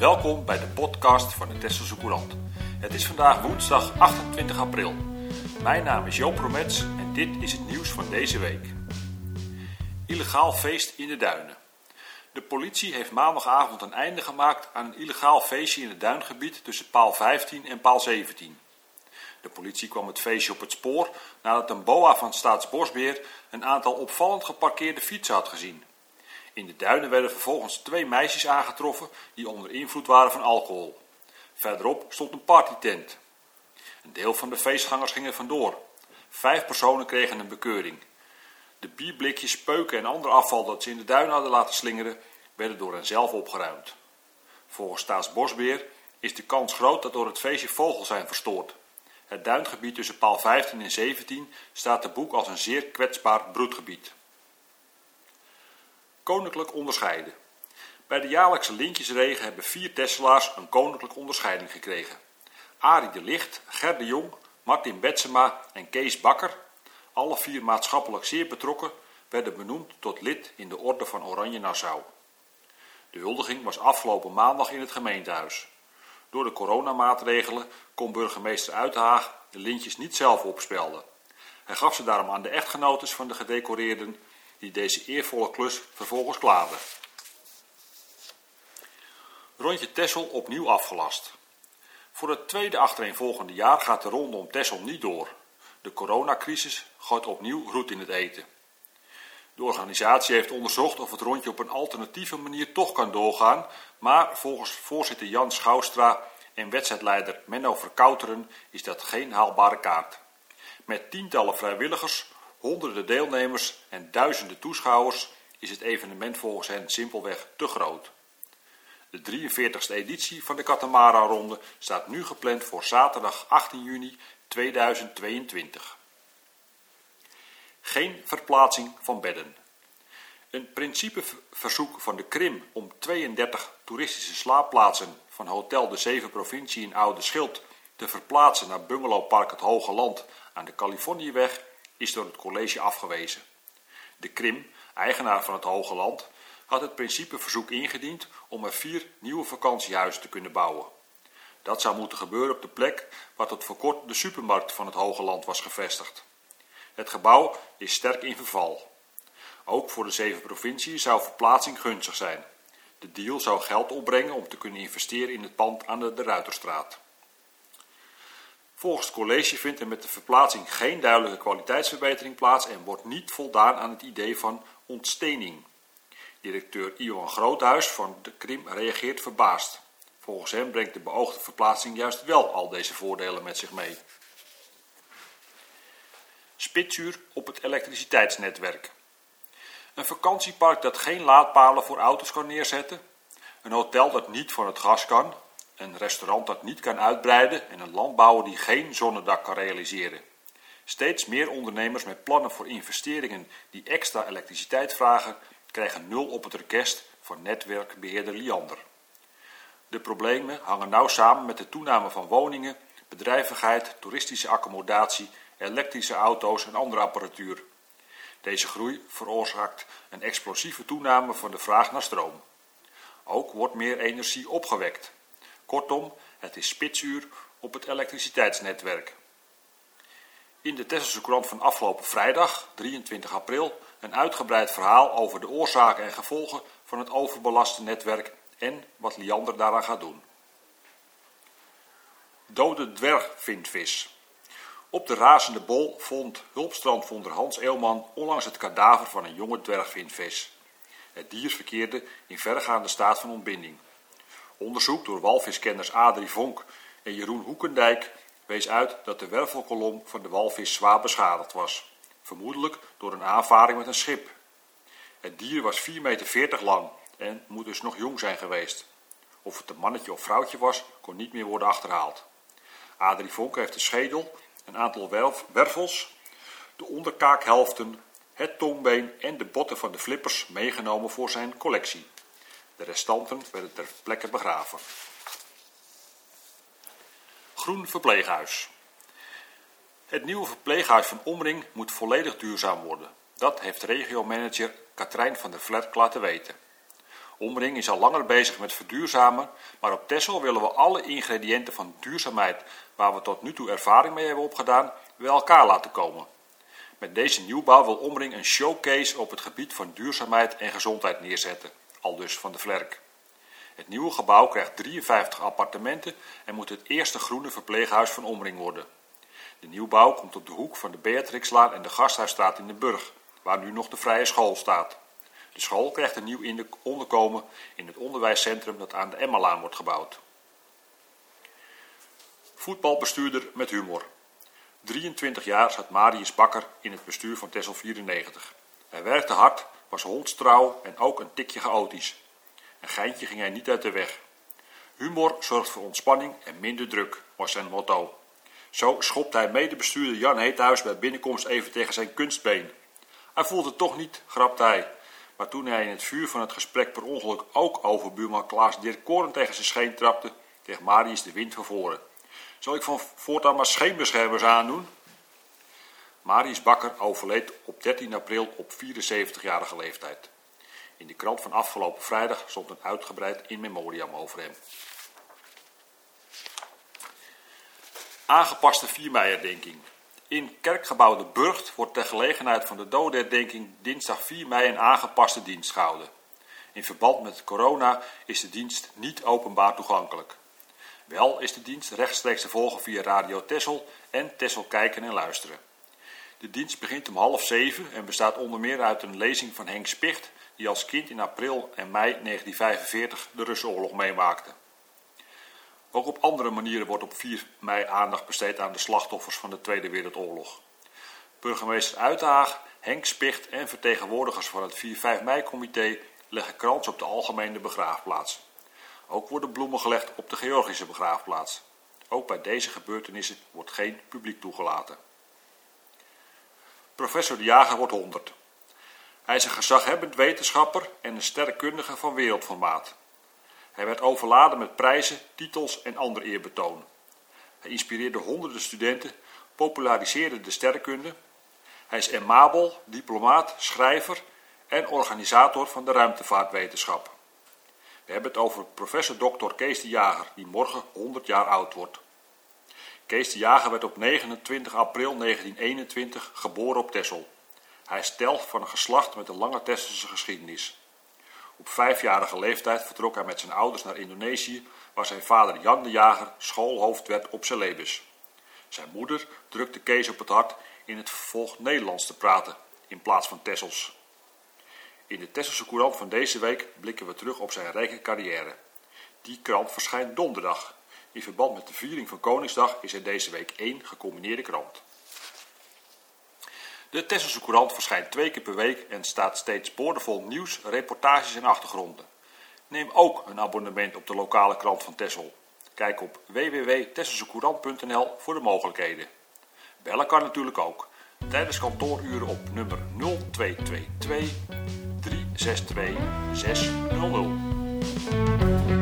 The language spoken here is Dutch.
Welkom bij de podcast van de Tesselse Courant. Het is vandaag woensdag 28 april. Mijn naam is Joop Romets en dit is het nieuws van deze week. Illegaal feest in de duinen. De politie heeft maandagavond een einde gemaakt aan een illegaal feestje in het duingebied tussen paal 15 en paal 17. De politie kwam het feestje op het spoor nadat een boa van Staatsbosbeheer een aantal opvallend geparkeerde fietsen had gezien. In de duinen werden vervolgens twee meisjes aangetroffen die onder invloed waren van alcohol. Verderop stond een partytent. Een deel van de feestgangers ging er vandoor. Vijf personen kregen een bekeuring. De bierblikjes, peuken en ander afval dat ze in de duinen hadden laten slingeren, werden door hen zelf opgeruimd. Volgens Staatsbosbeheer is de kans groot dat door het feestje vogels zijn verstoord. Het duingebied tussen paal 15 en 17 staat te boek als een zeer kwetsbaar broedgebied. Koninklijk onderscheiden. Bij de jaarlijkse lintjesregen hebben vier Tesselaars een koninklijke onderscheiding gekregen. Arie de Licht, Ger de Jong, Martin Betsema en Kees Bakker, alle vier maatschappelijk zeer betrokken, werden benoemd tot lid in de Orde van Oranje Nassau. De huldiging was afgelopen maandag in het gemeentehuis. Door de coronamaatregelen kon burgemeester Uithaag de lintjes niet zelf opspelden. Hij gaf ze daarom aan de echtgenotes van de gedecoreerden die deze eervolle klus vervolgens klaarden. Rondje Tessel opnieuw afgelast. Voor het tweede achtereenvolgende jaar gaat de ronde om Tessel niet door. De coronacrisis gooit opnieuw roet in het eten. De organisatie heeft onderzocht of het rondje op een alternatieve manier toch kan doorgaan, maar volgens voorzitter Jan Schouwstra en wedstrijdleider Menno Verkouteren is dat geen haalbare kaart. Met tientallen vrijwilligers, honderden deelnemers en duizenden toeschouwers is het evenement volgens hen simpelweg te groot. De 43ste editie van de Katamara-ronde staat nu gepland voor zaterdag 18 juni 2022. Geen verplaatsing van bedden. Een principeverzoek van de Krim om 32 toeristische slaapplaatsen van Hotel de Zeven Provincie in Oude Schild te verplaatsen naar bungalowpark Het Hoge Land aan de Californiëweg is door het college afgewezen. De Krim, eigenaar van het Hoge Land, had het principeverzoek ingediend om er vier nieuwe vakantiehuizen te kunnen bouwen. Dat zou moeten gebeuren op de plek waar tot voor kort de supermarkt van het Hoge Land was gevestigd. Het gebouw is sterk in verval. Ook voor de zeven provincies zou verplaatsing gunstig zijn. De deal zou geld opbrengen om te kunnen investeren in het pand aan de, de Ruiterstraat. Volgens het college vindt er met de verplaatsing geen duidelijke kwaliteitsverbetering plaats en wordt niet voldaan aan het idee van ontstening. Directeur Iwan Groothuis van de Krim reageert verbaasd. Volgens hem brengt de beoogde verplaatsing juist wel al deze voordelen met zich mee. Spitsuur op het elektriciteitsnetwerk. Een vakantiepark dat geen laadpalen voor auto's kan neerzetten. Een hotel dat niet van het gas kan. Een restaurant dat niet kan uitbreiden. En een landbouwer die geen zonnedak kan realiseren. Steeds meer ondernemers met plannen voor investeringen die extra elektriciteit vragen, krijgen nul op het orkest van netwerkbeheerder Liander. De problemen hangen nauw samen met de toename van woningen, bedrijvigheid, toeristische accommodatie, elektrische auto's en andere apparatuur. Deze groei veroorzaakt een explosieve toename van de vraag naar stroom. Ook wordt meer energie opgewekt. Kortom, het is spitsuur op het elektriciteitsnetwerk. In de Tesselse krant van afgelopen vrijdag, 23 april, een uitgebreid verhaal over de oorzaken en gevolgen van het overbelaste netwerk en wat Liander daaraan gaat doen. Dode dwergvindvis. Op de razende bol vond hulpstrandvonder Hans Eelman onlangs het kadaver van een jonge dwergvindvis. Het dier verkeerde in verregaande staat van ontbinding. Onderzoek door walviskenners Adrie Vonk en Jeroen Hoekendijk wees uit dat de wervelkolom van de walvis zwaar beschadigd was, vermoedelijk door een aanvaring met een schip. Het dier was 4,40 meter lang en moet dus nog jong zijn geweest. Of het een mannetje of vrouwtje was, kon niet meer worden achterhaald. Adrie Vonk heeft de schedel, een aantal wervels, de onderkaakhelften, het tongbeen en de botten van de flippers meegenomen voor zijn collectie. De restanten werden ter plekke begraven. Groen verpleeghuis. Het nieuwe verpleeghuis van Omring moet volledig duurzaam worden. Dat heeft regiomanager Katrijn van der Vlerk laten weten. Omring is al langer bezig met verduurzamen, maar op Texel willen we alle ingrediënten van duurzaamheid waar we tot nu toe ervaring mee hebben opgedaan, bij elkaar laten komen. Met deze nieuwbouw wil Omring een showcase op het gebied van duurzaamheid en gezondheid neerzetten, al dus van de Vlerk. Het nieuwe gebouw krijgt 53 appartementen en moet het eerste groene verpleeghuis van Omring worden. De nieuwbouw komt op de hoek van de Beatrixlaan en de Gasthuisstraat in de Burg, waar nu nog de vrije school staat. De school krijgt een nieuw onderkomen in het onderwijscentrum dat aan de Emmalaan wordt gebouwd. Voetbalbestuurder met humor. 23 jaar zat Marius Bakker in het bestuur van Tessel 94. Hij werkte hard, was hondstrouw en ook een tikje chaotisch. Een geintje ging hij niet uit de weg. Humor zorgt voor ontspanning en minder druk, was zijn motto. Zo schopte hij medebestuurder Jan Heethuis bij binnenkomst even tegen zijn kunstbeen. Hij voelde het toch niet, grapte hij. Maar toen hij in het vuur van het gesprek per ongeluk ook over buurman Klaas Dirk Koren tegen zijn scheen trapte, kreeg Marius de wind van voren. Zal ik van voortaan maar scheenbeschermers aandoen? Marius Bakker overleed op 13 april op 74-jarige leeftijd. In de krant van afgelopen vrijdag stond een uitgebreid in memoriam over hem. Aangepaste 4 mei-herdenking. In kerkgebouw De Burgt wordt ter gelegenheid van de dodenherdenking dinsdag 4 mei een aangepaste dienst gehouden. In verband met corona is de dienst niet openbaar toegankelijk. Wel is de dienst rechtstreeks te volgen via Radio Tessel en Tessel kijken en luisteren. De dienst begint om half zeven en bestaat onder meer uit een lezing van Henk Spicht, die als kind in april en mei 1945 de Russenoorlog meemaakte. Ook op andere manieren wordt op 4 mei aandacht besteed aan de slachtoffers van de Tweede Wereldoorlog. Burgemeester Uithaag, Henk Spicht en vertegenwoordigers van het 4-5 mei-comité leggen krans op de algemene begraafplaats. Ook worden bloemen gelegd op de Georgische begraafplaats. Ook bij deze gebeurtenissen wordt geen publiek toegelaten. Professor De Jager wordt 100. Hij is een gezaghebbend wetenschapper en een sterrenkundige van wereldformaat. Hij werd overladen met prijzen, titels en ander eerbetoon. Hij inspireerde honderden studenten, populariseerde de sterrenkunde. Hij is emabel, diplomaat, schrijver en organisator van de ruimtevaartwetenschap. We hebben het over professor Dr. Kees de Jager, die morgen 100 jaar oud wordt. Kees de Jager werd op 29 april 1921 geboren op Texel. Hij is van een geslacht met een lange Tesselse geschiedenis. Op vijfjarige leeftijd vertrok hij met zijn ouders naar Indonesië, waar zijn vader Jan de Jager schoolhoofd werd op Celebes. Zijn moeder drukte Kees op het hart in het vervolg Nederlands te praten, in plaats van Tessels. In de Tesselse Courant van deze week blikken we terug op zijn rijke carrière. Die krant verschijnt donderdag. In verband met de viering van Koningsdag is er deze week één gecombineerde krant. De Tesselse Courant verschijnt twee keer per week en staat steeds boordevol nieuws, reportages en achtergronden. Neem ook een abonnement op de lokale krant van Tessel. Kijk op www.tesselsecourant.nl voor de mogelijkheden. Bellen kan natuurlijk ook. Tijdens kantooruren op nummer 0222 362 600.